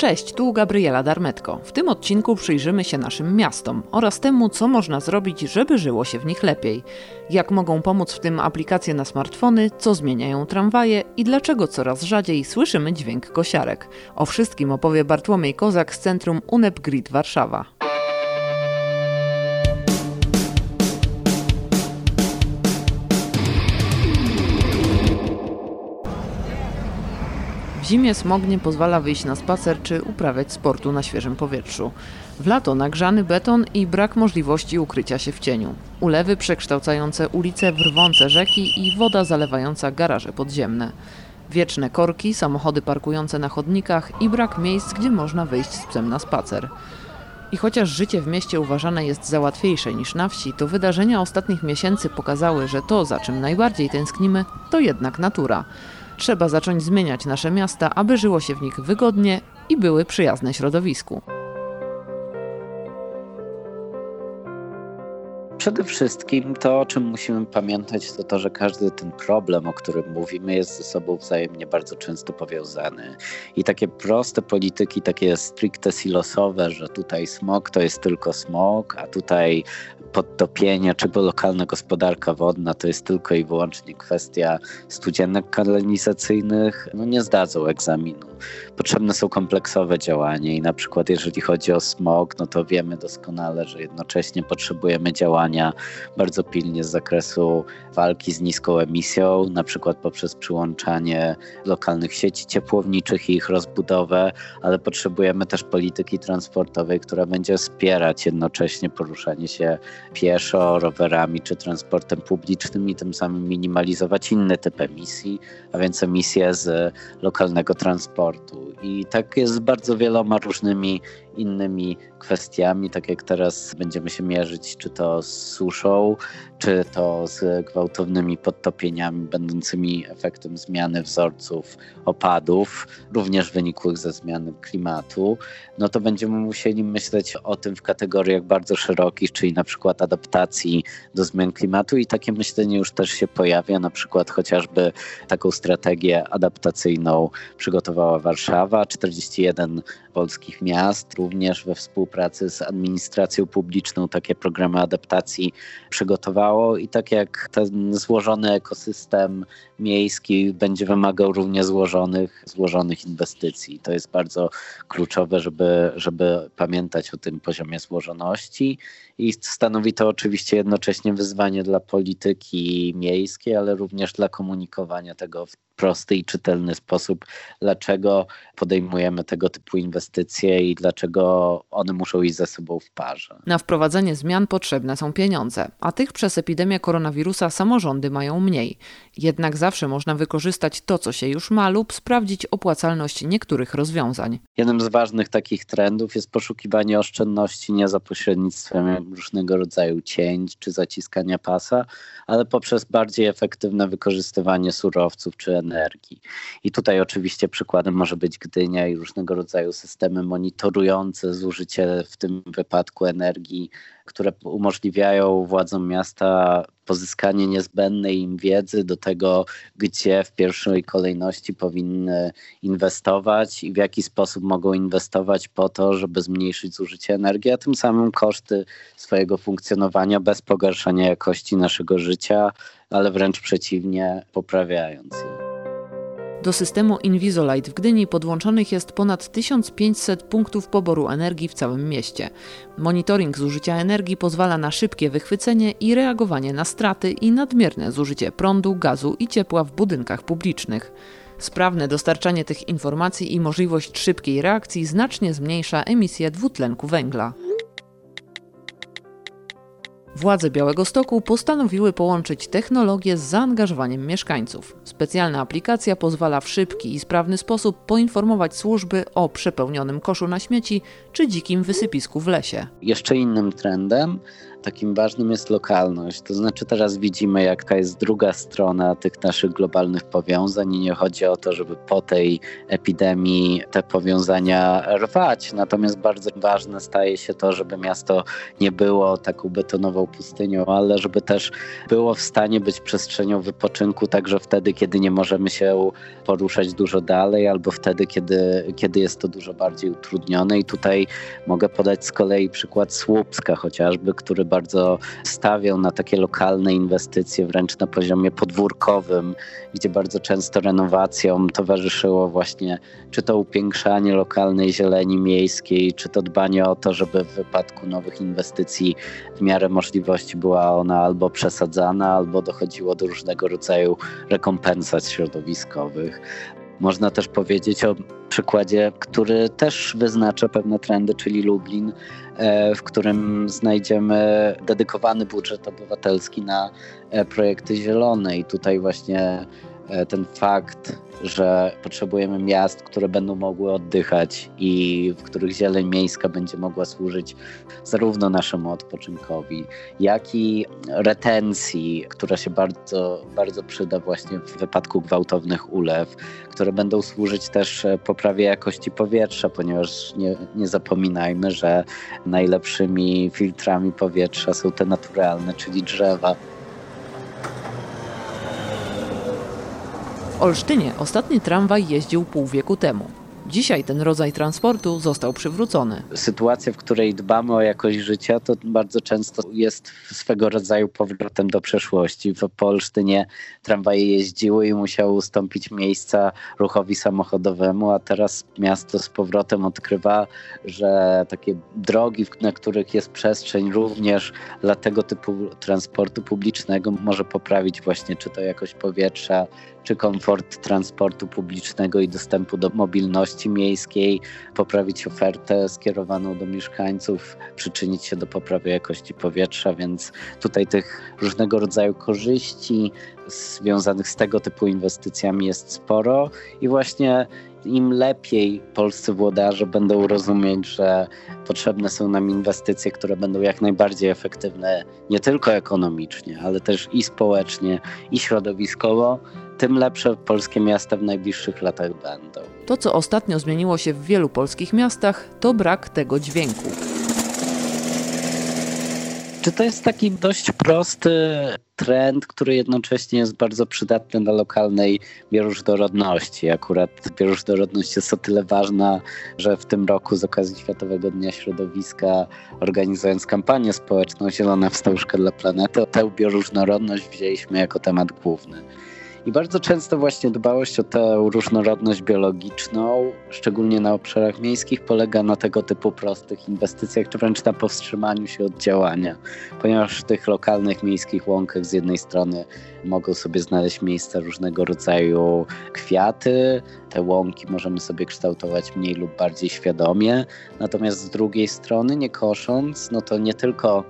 Cześć, tu Gabriela Darmetko. W tym odcinku przyjrzymy się naszym miastom oraz temu, co można zrobić, żeby żyło się w nich lepiej. Jak mogą pomóc w tym aplikacje na smartfony, co zmieniają tramwaje i dlaczego coraz rzadziej słyszymy dźwięk kosiarek. O wszystkim opowie Bartłomiej Kozak z Centrum UNEP Grid Warszawa. Zimie smog nie pozwala wyjść na spacer czy uprawiać sportu na świeżym powietrzu. W lato nagrzany beton i brak możliwości ukrycia się w cieniu. Ulewy przekształcające ulice w rwące rzeki i woda zalewająca garaże podziemne. Wieczne korki, samochody parkujące na chodnikach i brak miejsc, gdzie można wyjść z psem na spacer. I chociaż życie w mieście uważane jest za łatwiejsze niż na wsi, to wydarzenia ostatnich miesięcy pokazały, że to, za czym najbardziej tęsknimy, to jednak natura. Trzeba zacząć zmieniać nasze miasta, aby żyło się w nich wygodnie i były przyjazne środowisku. Przede wszystkim to, o czym musimy pamiętać, to to, że każdy ten problem, o którym mówimy, jest ze sobą wzajemnie bardzo często powiązany. I takie proste polityki, takie stricte silosowe, że tutaj smog to jest tylko smog, a tutaj podtopienie czy lokalna gospodarka wodna to jest tylko i wyłącznie kwestia studzienek kanalizacyjnych, no nie zdadzą egzaminu. Potrzebne są kompleksowe działania i na przykład jeżeli chodzi o smog, no to wiemy doskonale, że jednocześnie potrzebujemy działania bardzo pilnie z zakresu walki z niską emisją, na przykład poprzez przyłączanie lokalnych sieci ciepłowniczych i ich rozbudowę, ale potrzebujemy też polityki transportowej, która będzie wspierać jednocześnie poruszanie się pieszo, rowerami czy transportem publicznym i tym samym minimalizować inny typ emisji, a więc emisje z lokalnego transportu. I tak jest z bardzo wieloma różnymi innymi kwestiami, tak jak teraz będziemy się mierzyć, czy to z suszą, czy to z gwałtownymi podtopieniami będącymi efektem zmiany wzorców opadów, również wynikłych ze zmiany klimatu, no to będziemy musieli myśleć o tym w kategoriach bardzo szerokich, czyli na przykład adaptacji do zmian klimatu i takie myślenie już też się pojawia, na przykład chociażby taką strategię adaptacyjną przygotowała Warszawa, 41 polskich miast, również we współpracy z administracją publiczną takie programy adaptacji przygotowało i tak jak ten złożony ekosystem miejski będzie wymagał równie złożonych, złożonych inwestycji. To jest bardzo kluczowe, żeby, żeby pamiętać o tym poziomie złożoności i stanowi to oczywiście jednocześnie wyzwanie dla polityki miejskiej, ale również dla komunikowania tego w prosty i czytelny sposób, dlaczego podejmujemy tego typu inwestycje i dlaczego one muszą iść ze sobą w parze. Na wprowadzenie zmian potrzebne są pieniądze, a tych przez epidemię koronawirusa samorządy mają mniej. Jednak zawsze można wykorzystać to, co się już ma, lub sprawdzić opłacalność niektórych rozwiązań. Jednym z ważnych takich trendów jest poszukiwanie oszczędności nie za pośrednictwem różnego rodzaju cięć czy zaciskania pasa, ale poprzez bardziej efektywne wykorzystywanie surowców czy energii. I tutaj oczywiście przykładem może być Gdynia i różnego rodzaju systemy monitorujące zużycie w tym wypadku energii, które umożliwiają władzom miasta pozyskanie niezbędnej im wiedzy do tego, gdzie w pierwszej kolejności powinny inwestować i w jaki sposób mogą inwestować po to, żeby zmniejszyć zużycie energii, a tym samym koszty swojego funkcjonowania bez pogarszania jakości naszego życia, ale wręcz przeciwnie, poprawiając je. Do systemu Invisolite w Gdyni podłączonych jest ponad 1500 punktów poboru energii w całym mieście. Monitoring zużycia energii pozwala na szybkie wychwycenie i reagowanie na straty i nadmierne zużycie prądu, gazu i ciepła w budynkach publicznych. Sprawne dostarczanie tych informacji i możliwość szybkiej reakcji znacznie zmniejsza emisję dwutlenku węgla. Władze Białego Stoku postanowiły połączyć technologię z zaangażowaniem mieszkańców. Specjalna aplikacja pozwala w szybki i sprawny sposób poinformować służby o przepełnionym koszu na śmieci czy dzikim wysypisku w lesie. Jeszcze innym trendem takim ważnym jest lokalność. To znaczy teraz widzimy, jaka jest druga strona tych naszych globalnych powiązań i nie chodzi o to, żeby po tej epidemii te powiązania rwać. Natomiast bardzo ważne staje się to, żeby miasto nie było taką betonową pustynią, ale żeby też było w stanie być przestrzenią wypoczynku także wtedy, kiedy nie możemy się poruszać dużo dalej albo wtedy, kiedy, kiedy jest to dużo bardziej utrudnione. I tutaj mogę podać z kolei przykład Słupska chociażby, który bardzo stawiał na takie lokalne inwestycje, wręcz na poziomie podwórkowym, gdzie bardzo często renowacjom towarzyszyło właśnie czy to upiększanie lokalnej zieleni miejskiej, czy to dbanie o to, żeby w wypadku nowych inwestycji w miarę możliwości była ona albo przesadzana, albo dochodziło do różnego rodzaju rekompensat środowiskowych. Można też powiedzieć o przykładzie, który też wyznacza pewne trendy, czyli Lublin, e, w którym znajdziemy dedykowany budżet obywatelski na e, projekty zielone. I tutaj właśnie ten fakt, że potrzebujemy miast, które będą mogły oddychać i w których zieleń miejska będzie mogła służyć zarówno naszemu odpoczynkowi, jak i retencji, która się bardzo, bardzo przyda właśnie w wypadku gwałtownych ulew, które będą służyć też poprawie jakości powietrza, ponieważ nie, nie zapominajmy, że najlepszymi filtrami powietrza są te naturalne, czyli drzewa. W Olsztynie ostatni tramwaj jeździł pół wieku temu. Dzisiaj ten rodzaj transportu został przywrócony. Sytuacja, w której dbamy o jakość życia, to bardzo często jest swego rodzaju powrotem do przeszłości. W Polsztynie tramwaje jeździły i musiały ustąpić miejsca ruchowi samochodowemu, a teraz miasto z powrotem odkrywa, że takie drogi, na których jest przestrzeń również dla tego typu transportu publicznego może poprawić właśnie czy to jakość powietrza, czy komfort transportu publicznego i dostępu do mobilności miejskiej, poprawić ofertę skierowaną do mieszkańców, przyczynić się do poprawy jakości powietrza, więc tutaj tych różnego rodzaju korzyści związanych z tego typu inwestycjami jest sporo i właśnie im lepiej polscy włodarze będą rozumieć, że potrzebne są nam inwestycje, które będą jak najbardziej efektywne nie tylko ekonomicznie, ale też i społecznie, i środowiskowo, tym lepsze polskie miasta w najbliższych latach będą. To, co ostatnio zmieniło się w wielu polskich miastach, to brak tego dźwięku. Czy to jest taki dość prosty trend, który jednocześnie jest bardzo przydatny dla lokalnej bioróżnorodności. Akurat bioróżnorodność jest o tyle ważna, że w tym roku z okazji Światowego Dnia Środowiska, organizując kampanię społeczną Zielona Wstążka dla Planety, tę bioróżnorodność wzięliśmy jako temat główny. I bardzo często właśnie dbałość o tę różnorodność biologiczną, szczególnie na obszarach miejskich, polega na tego typu prostych inwestycjach, czy wręcz na powstrzymaniu się od działania, ponieważ w tych lokalnych miejskich łąkach z jednej strony mogą sobie znaleźć miejsca różnego rodzaju kwiaty, te łąki możemy sobie kształtować mniej lub bardziej świadomie, natomiast z drugiej strony, nie kosząc, no to nie tylko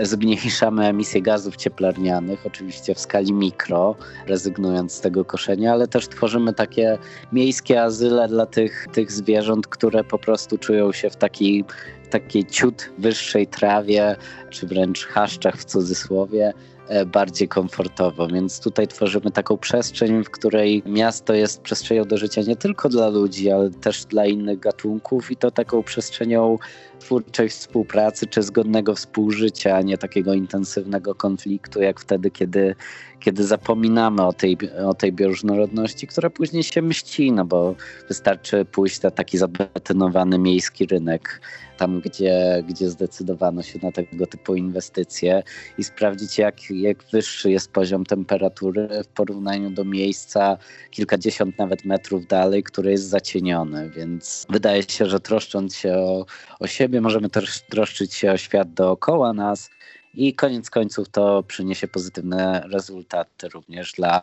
zmniejszamy emisję gazów cieplarnianych, oczywiście w skali mikro, rezygnując z tego koszenia, ale też tworzymy takie miejskie azyle dla tych, tych zwierząt, które po prostu czują się w takiej, takiej ciut wyższej trawie, czy wręcz chaszczach w cudzysłowie, E, bardziej komfortowo. Więc tutaj tworzymy taką przestrzeń, w której miasto jest przestrzenią do życia nie tylko dla ludzi, ale też dla innych gatunków i to taką przestrzenią twórczej współpracy czy zgodnego współżycia, a nie takiego intensywnego konfliktu, jak wtedy, kiedy, kiedy zapominamy o tej, o tej bioróżnorodności, która później się mści, no bo wystarczy pójść na taki zabetonowany miejski rynek tam, gdzie, gdzie zdecydowano się na tego typu inwestycje i sprawdzić, jak, jak wyższy jest poziom temperatury w porównaniu do miejsca kilkadziesiąt nawet metrów dalej, które jest zacienione. Więc wydaje się, że troszcząc się o, o siebie, możemy też troszczyć się o świat dookoła nas. I koniec końców to przyniesie pozytywne rezultaty również dla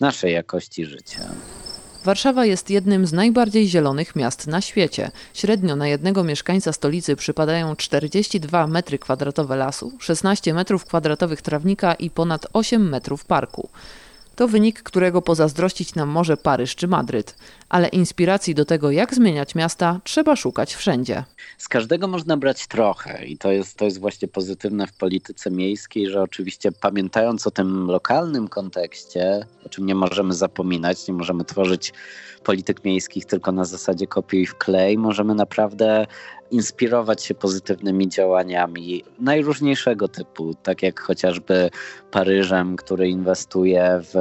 naszej jakości życia. Warszawa jest jednym z najbardziej zielonych miast na świecie. Średnio na jednego mieszkańca stolicy przypadają 42 metry kwadratowe lasu, 16 metrów kwadratowych trawnika i ponad 8 metrów parku. To wynik, którego pozazdrościć nam może Paryż czy Madryt. Ale inspiracji do tego, jak zmieniać miasta, trzeba szukać wszędzie. Z każdego można brać trochę i to jest, to jest właśnie pozytywne w polityce miejskiej, że oczywiście pamiętając o tym lokalnym kontekście, o czym nie możemy zapominać, nie możemy tworzyć polityk miejskich tylko na zasadzie kopiuj w klej, możemy naprawdę inspirować się pozytywnymi działaniami najróżniejszego typu, tak jak chociażby Paryżem, który inwestuje w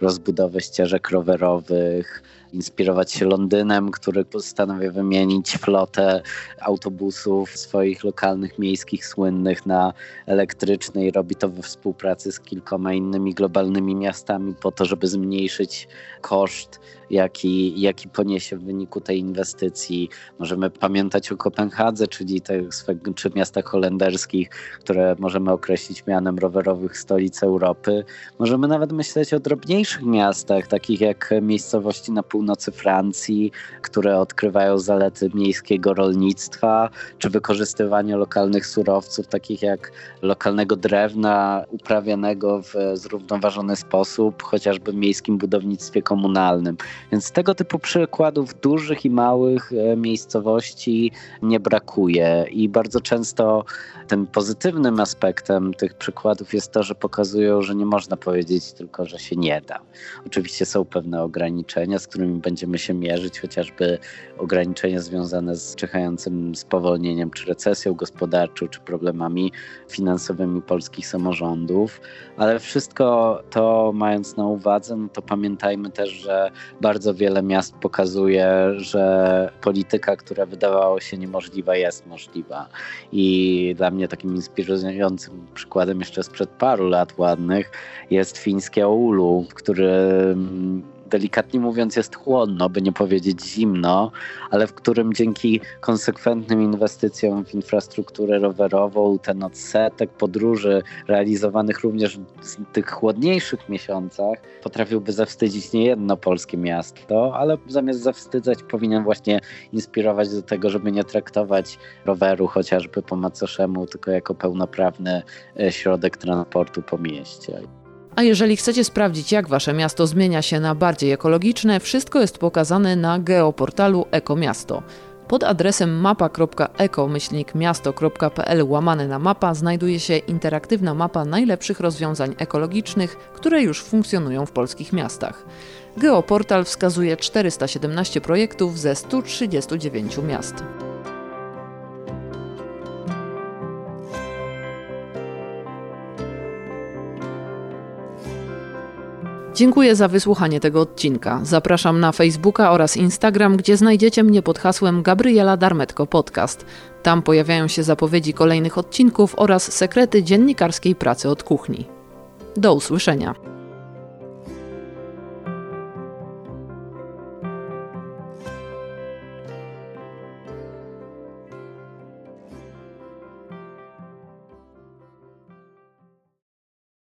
rozbudowę ścieżek rowerowych, inspirować się Londynem, który postanawia wymienić flotę autobusów swoich lokalnych, miejskich, słynnych na elektryczne i robi to we współpracy z kilkoma innymi globalnymi miastami po to, żeby zmniejszyć koszt, jaki, jaki poniesie w wyniku tej inwestycji. Możemy pamiętać o Kopenhadze, czyli tych czy miastach holenderskich, które możemy określić mianem rowerowych stolic Europy. Możemy nawet myśleć o drobniejszych miastach, takich jak miejscowości na północy Francji, które odkrywają zalety miejskiego rolnictwa, czy wykorzystywania lokalnych surowców, takich jak lokalnego drewna uprawianego w zrównoważony sposób, chociażby w miejskim budownictwie komunalnym. Więc tego typu przykładów dużych i małych e, miejscowości nie brakuje i bardzo często tym pozytywnym aspektem tych przykładów jest to, że pokazują, że nie można powiedzieć tylko, że się nie da. Oczywiście są pewne ograniczenia, z którymi będziemy się mierzyć, chociażby ograniczenia związane z czyhającym spowolnieniem, czy recesją gospodarczą, czy problemami finansowymi polskich samorządów, ale wszystko to mając na uwadze, no to pamiętajmy też, że bardzo wiele miast pokazuje, że polityka, która wydawała się niemożliwa, jest możliwa. I dla mnie takim inspirującym przykładem jeszcze sprzed paru lat ładnych jest fińskie Oulu, w którym delikatnie mówiąc jest chłodno, by nie powiedzieć zimno, ale w którym dzięki konsekwentnym inwestycjom w infrastrukturę rowerową, ten odsetek podróży realizowanych również w tych chłodniejszych miesiącach potrafiłby zawstydzić nie jedno polskie miasto, ale zamiast zawstydzać powinien właśnie inspirować do tego, żeby nie traktować roweru chociażby po macoszemu, tylko jako pełnoprawny e, środek transportu po mieście. A jeżeli chcecie sprawdzić, jak wasze miasto zmienia się na bardziej ekologiczne, wszystko jest pokazane na geoportalu Ekomiasto. Pod adresem mapa.eko-miasto.pl łamane na mapa znajduje się interaktywna mapa najlepszych rozwiązań ekologicznych, które już funkcjonują w polskich miastach. Geoportal wskazuje 417 projektów ze 139 miast. Dziękuję za wysłuchanie tego odcinka. Zapraszam na Facebooka oraz Instagram, gdzie znajdziecie mnie pod hasłem Gabriela Darmetko Podcast. Tam pojawiają się zapowiedzi kolejnych odcinków oraz sekrety dziennikarskiej pracy od kuchni. Do usłyszenia.